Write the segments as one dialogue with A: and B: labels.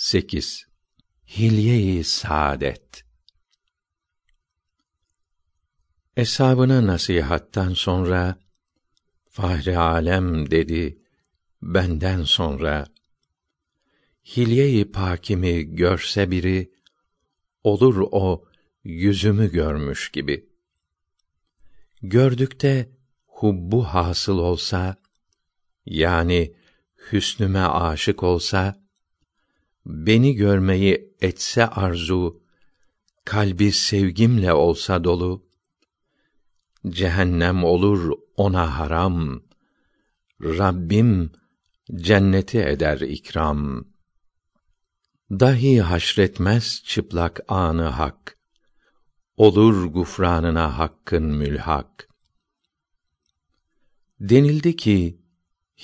A: 8. Hilye-i Saadet Eshabına nasihattan sonra Fahri alem dedi benden sonra Hilye-i pakimi görse biri olur o yüzümü görmüş gibi. Gördükte hubbu hasıl olsa yani hüsnüme aşık olsa beni görmeyi etse arzu kalbi sevgimle olsa dolu cehennem olur ona haram rabbim cenneti eder ikram. Dahi haşretmez çıplak anı hak olur gufranına hakkın mülhak. Denildi ki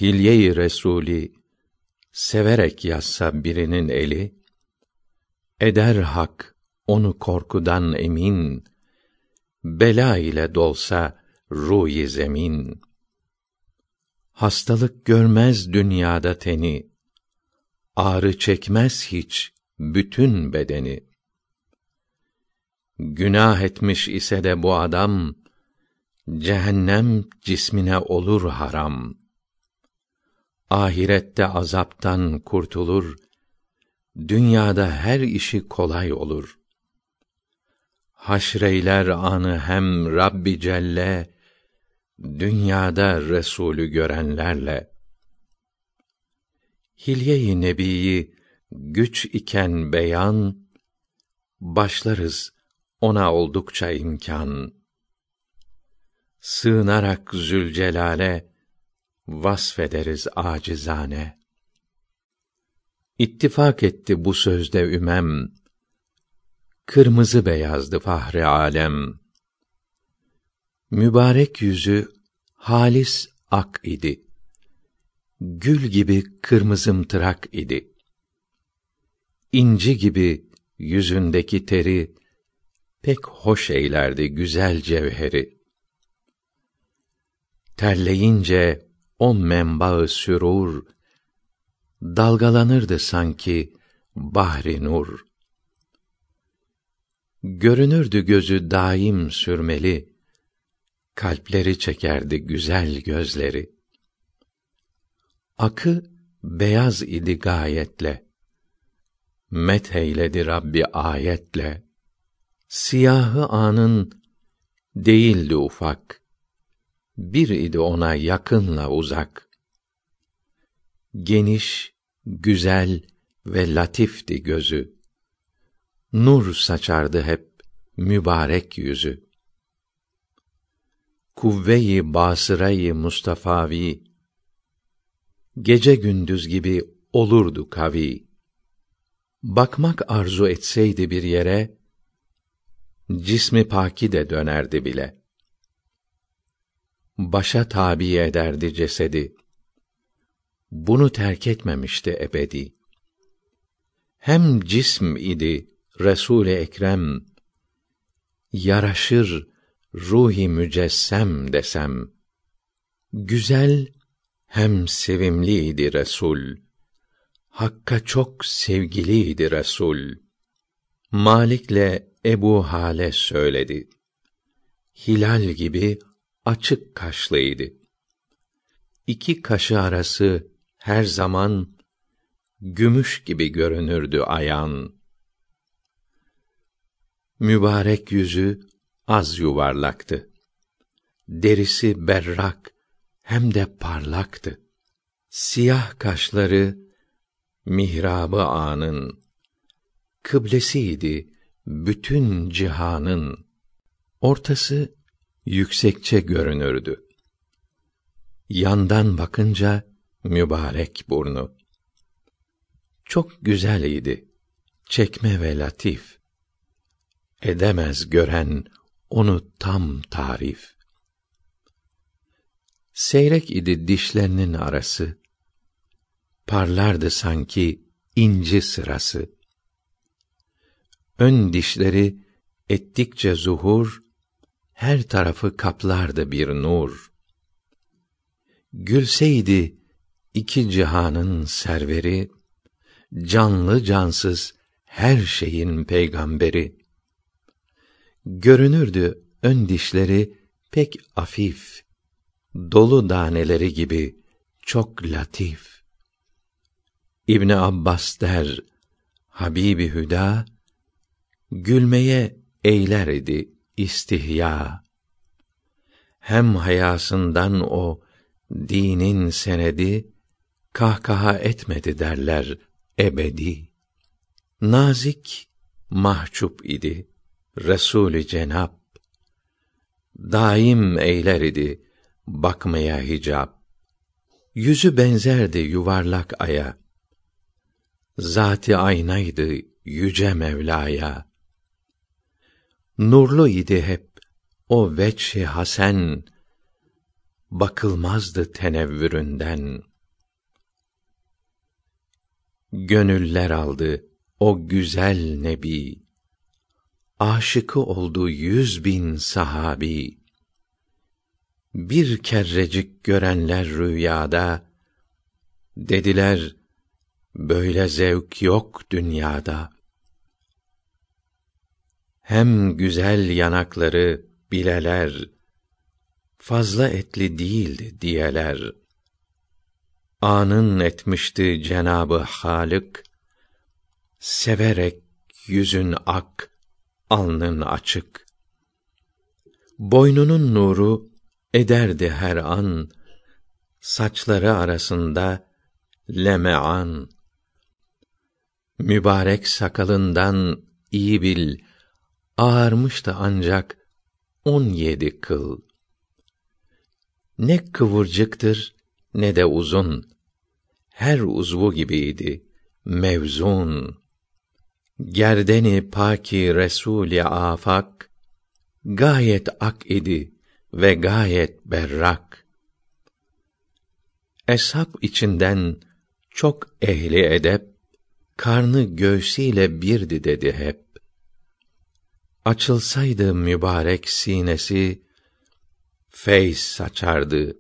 A: hilye-i resûlî severek yazsa birinin eli eder hak onu korkudan emin bela ile dolsa ruyi zemin. Hastalık görmez dünyada teni ağrı çekmez hiç bütün bedeni. Günah etmiş ise de bu adam cehennem cismine olur haram ahirette azaptan kurtulur dünyada her işi kolay olur. Haşreyler anı hem rabbi celle dünyada resulü görenlerle. Hilye-i nebiyi güç iken beyan başlarız ona oldukça imkan. Sığınarak zülcelale vasfederiz acizane. İttifak etti bu sözde ümem. Kırmızı beyazdı fahri alem. Mübarek yüzü halis ak idi. Gül gibi kırmızımtırak idi. İnci gibi yüzündeki teri pek hoş eylerdi güzel cevheri. Terleyince o menbaı sürur dalgalanırdı sanki bahri nur. Görünürdü gözü daim sürmeli kalpleri çekerdi güzel gözleri. Akı beyaz idi gayetle met eyledi rabbi ayetle. Siyahı anın değildi ufak bir idi ona yakınla uzak. Geniş güzel ve latifti gözü. Nur saçardı hep mübarek yüzü. Kuvve-i basırayı mustafavi gece gündüz gibi olurdu kavi. Bakmak arzu etseydi bir yere cismi paki de dönerdi bile başa tabi ederdi cesedi. Bunu terk etmemişti ebedi. Hem cism idi resul ekrem. Yaraşır ruhi mücessem desem. Güzel hem sevimliydi resul. Hakka çok sevgiliydi resul. Malik'le ebu hale söyledi. Hilal gibi açık kaşlıydı iki kaşı arası her zaman gümüş gibi görünürdü ayan. Mübarek yüzü az yuvarlaktı. Derisi berrak hem de parlaktı. Siyah kaşları mihrabı anın kıblesiydi bütün cihanın. Ortası yüksekçe görünürdü. Yandan bakınca mübarek burnu. Çok güzel idi. Çekme ve latif. Edemez gören onu tam tarif. Seyrek idi dişlerinin arası. Parlardı sanki inci sırası. Ön dişleri ettikçe zuhur her tarafı kaplardı bir nur gülseydi iki cihanın serveri canlı cansız her şeyin peygamberi. Görünürdü ön dişleri pek afif, dolu daneleri gibi çok latif. İbn Abbas der, Habibi Hüda, gülmeye eyler idi istihya. Hem hayasından o dinin senedi kahkaha etmedi derler ebedi. Nazik mahcup idi Resulü Cenab. Daim eyler idi bakmaya hicap. Yüzü benzerdi yuvarlak aya. Zati aynaydı yüce Mevla'ya. Nurlu idi hep o veçhi hasen, bakılmazdı tenevvüründen. Gönüller aldı o güzel nebi, aşıkı oldu yüz bin sahabi. Bir kerrecik görenler rüyada, dediler, böyle zevk yok dünyada. Hem güzel yanakları bileler, fazla etli değildi diyeler. Anın etmişti Cenabı Halık, severek yüzün ak, alnın açık. Boynunun nuru ederdi her an, saçları arasında lemean. Mübarek sakalından iyi bil, ağarmıştı ancak on yedi kıl. Ne kıvırcıktır ne de uzun. Her uzvu gibiydi mevzun. Gerdeni paki Resûl-i afak gayet ak idi ve gayet berrak. Eshab içinden çok ehli edep karnı göğsüyle birdi dedi hep. Açılsaydı mübarek sinesi feyz saçardı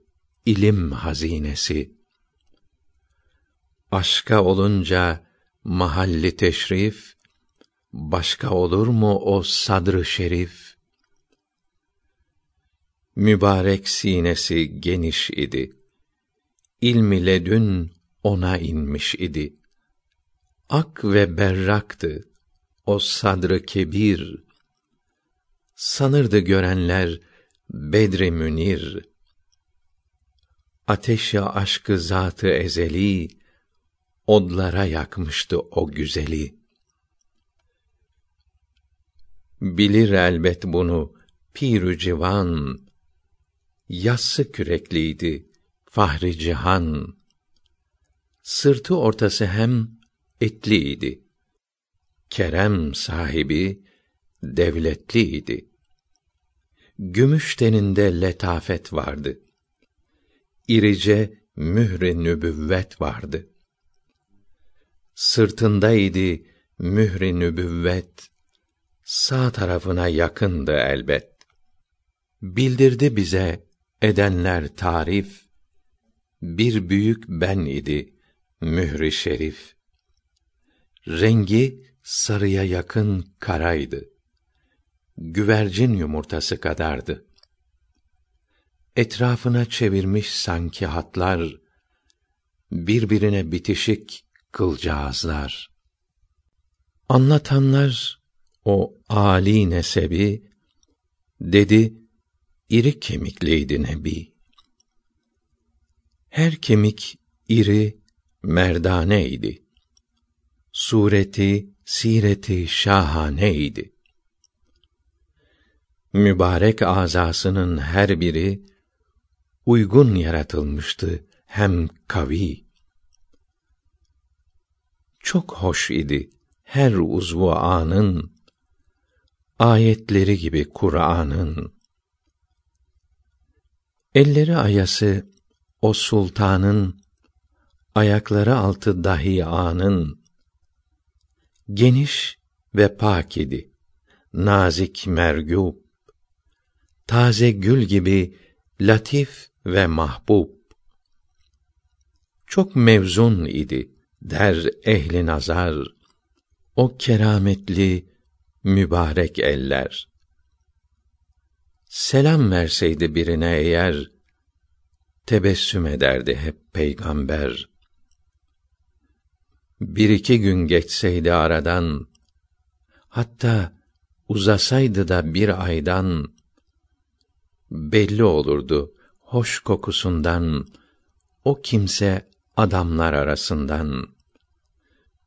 A: ilim hazinesi. Aşka olunca mahalli teşrif, başka olur mu o sadrı şerif? Mübarek sinesi geniş idi. İlm ile dün ona inmiş idi. Ak ve berraktı o sadrı kebir. Sanırdı görenler Bedri Münir. Ateşi aşkı zatı ezeli odlara yakmıştı o güzeli. Bilir elbet bunu pirü civan, yassı kürekliydi fahri cihan. Sırtı ortası hem etliydi. Kerem sahibi devletliydi. Gümüş teninde letafet vardı. İrice mühre nübüvvet vardı. Sırtındaydı mühre nübüvvet, sağ tarafına yakındı elbet. Bildirdi bize edenler tarif, bir büyük ben idi mühri şerif. Rengi sarıya yakın karaydı güvercin yumurtası kadardı. Etrafına çevirmiş sanki hatlar, birbirine bitişik kılcağızlar. Anlatanlar o âli nesebi, dedi, iri kemikliydi Nebi. Her kemik iri, merdaneydi. Sureti, sireti şahaneydi mübarek azasının her biri uygun yaratılmıştı hem kavi. Çok hoş idi her uzvu anın ayetleri gibi Kur'an'ın. Elleri ayası o sultanın ayakları altı dahi anın geniş ve pak idi. Nazik mergûb taze gül gibi latif ve mahbub. Çok mevzun idi der ehli nazar o kerametli mübarek eller. Selam verseydi birine eğer tebessüm ederdi hep peygamber. Bir iki gün geçseydi aradan, hatta uzasaydı da bir aydan, belli olurdu hoş kokusundan, o kimse adamlar arasından.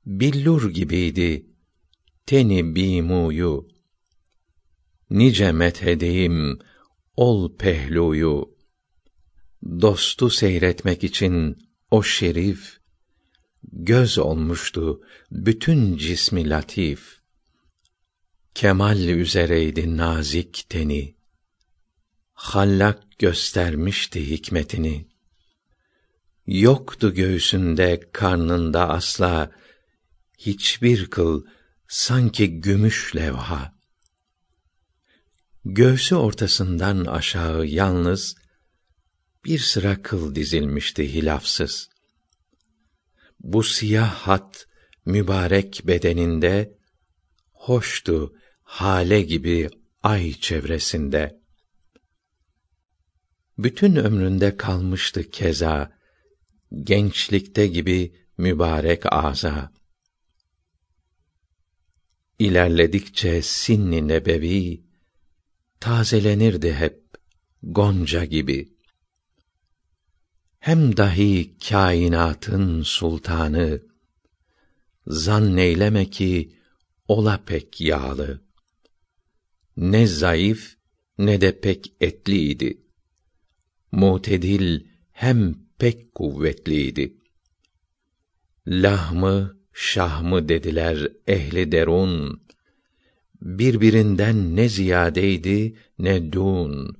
A: Billur gibiydi teni bimuyu, nice methedeyim ol pehluyu, dostu seyretmek için o şerif, göz olmuştu bütün cismi latif. Kemal üzereydi nazik teni. Hallak göstermişti hikmetini. Yoktu göğsünde, karnında asla hiçbir kıl sanki gümüş levha. Göğsü ortasından aşağı yalnız bir sıra kıl dizilmişti hilafsız. Bu siyah hat mübarek bedeninde hoştu hale gibi ay çevresinde. Bütün ömründe kalmıştı keza gençlikte gibi mübarek ağza. İlerledikçe sinni nebevi tazelenirdi hep gonca gibi hem dahi kainatın sultanı zanneyleme ki ola pek yağlı. Ne zayıf ne de pek etliydi. Mutedil hem pek kuvvetliydi. Lahmı, şahmı dediler ehli derun. Birbirinden ne ziyadeydi ne dun.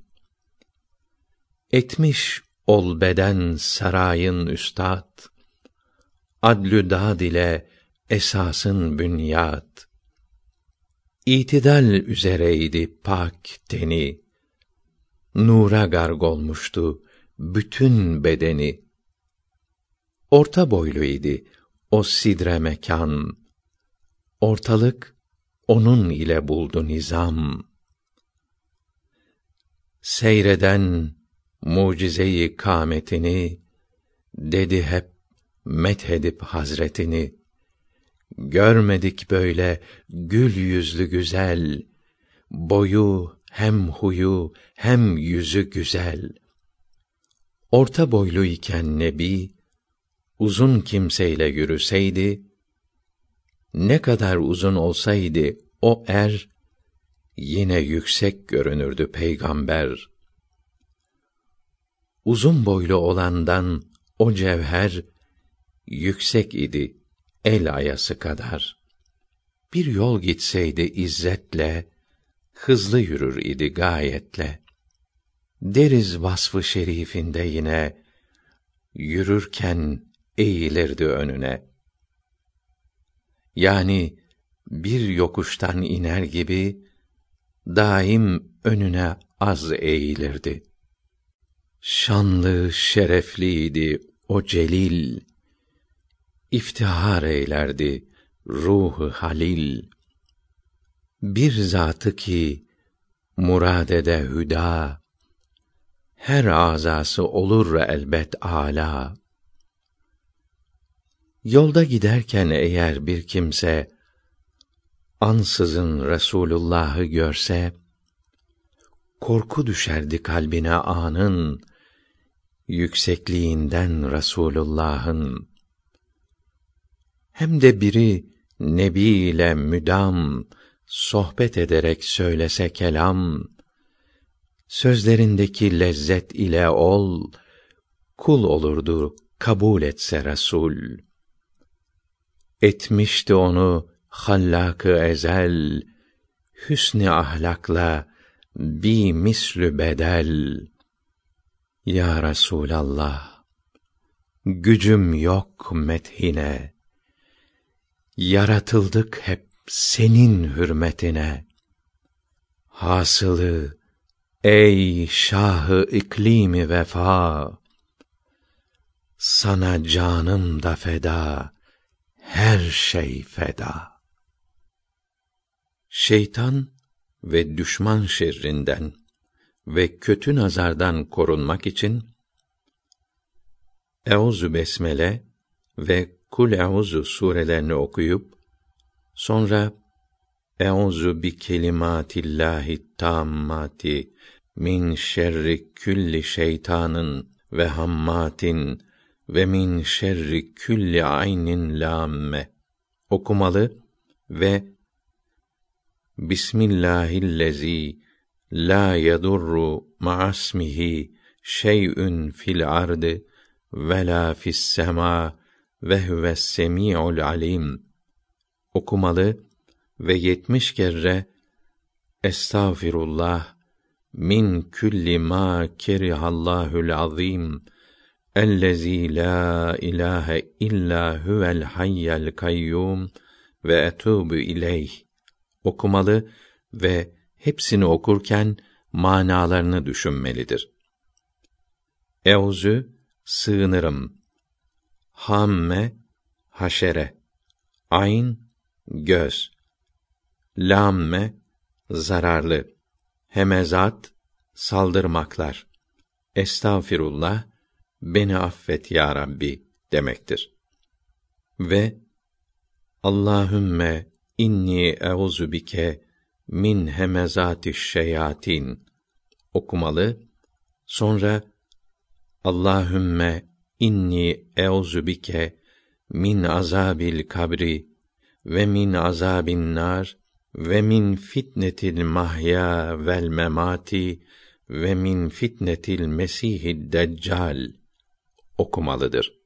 A: Etmiş ol beden sarayın üstad, adlü dad ile esasın bünyat. İtidal üzereydi pak teni, nura garg olmuştu bütün bedeni. Orta boyluydu o sidre mekan, ortalık onun ile buldu nizam. Seyreden mucizeyi kâmetini dedi hep methedip hazretini görmedik böyle gül yüzlü güzel boyu hem huyu hem yüzü güzel orta boylu iken nebi uzun kimseyle yürüseydi ne kadar uzun olsaydı o er yine yüksek görünürdü peygamber uzun boylu olandan o cevher yüksek idi el ayası kadar. Bir yol gitseydi izzetle hızlı yürür idi gayetle. Deriz vasfı şerifinde yine yürürken eğilirdi önüne. Yani bir yokuştan iner gibi daim önüne az eğilirdi. Şanlı, şerefliydi o celil. İftihar eylerdi ruhu halil. Bir zatı ki muradede hüda her azası olur elbet ala. Yolda giderken eğer bir kimse ansızın Resulullah'ı görse korku düşerdi kalbine anın yüksekliğinden Resulullah'ın hem de biri nebi ile müdam sohbet ederek söylese kelam sözlerindeki lezzet ile ol kul olurdu kabul etse Resul etmişti onu hallakı ezel hüsnü ahlakla bi mislü bedel ya Resulallah, gücüm yok methine. Yaratıldık hep senin hürmetine. Hasılı ey şahı iklimi vefa, sana canım da feda her şey feda. Şeytan ve düşman şerrinden ve kötü nazardan korunmak için Euzu besmele ve Kul Euzu surelerini okuyup sonra Euzu bi kelimatillahi tammati min şerri külli şeytanın ve hammatin ve min şerri külli aynin lamme okumalı ve Bismillahillezî la yedurru ma'asmihi şey'ün fil ardı ve la fis sema ve huves semi'ul alim okumalı ve yetmiş kere Estağfirullah min külli ma kerihallahul azim ellezî la ilahe illa huvel hayyel kayyum ve etûbü ileyh okumalı ve hepsini okurken manalarını düşünmelidir. Euzü sığınırım. Hamme haşere. Ayn göz. Lamme zararlı. Hemezat saldırmaklar. Estağfirullah beni affet ya Rabbi demektir. Ve Allahümme inni euzu bike min hemezati şeyatin okumalı. Sonra Allahümme inni euzu bike min azabil kabri ve min azabin nar ve min fitnetil mahya vel memati ve min fitnetil mesihid deccal okumalıdır.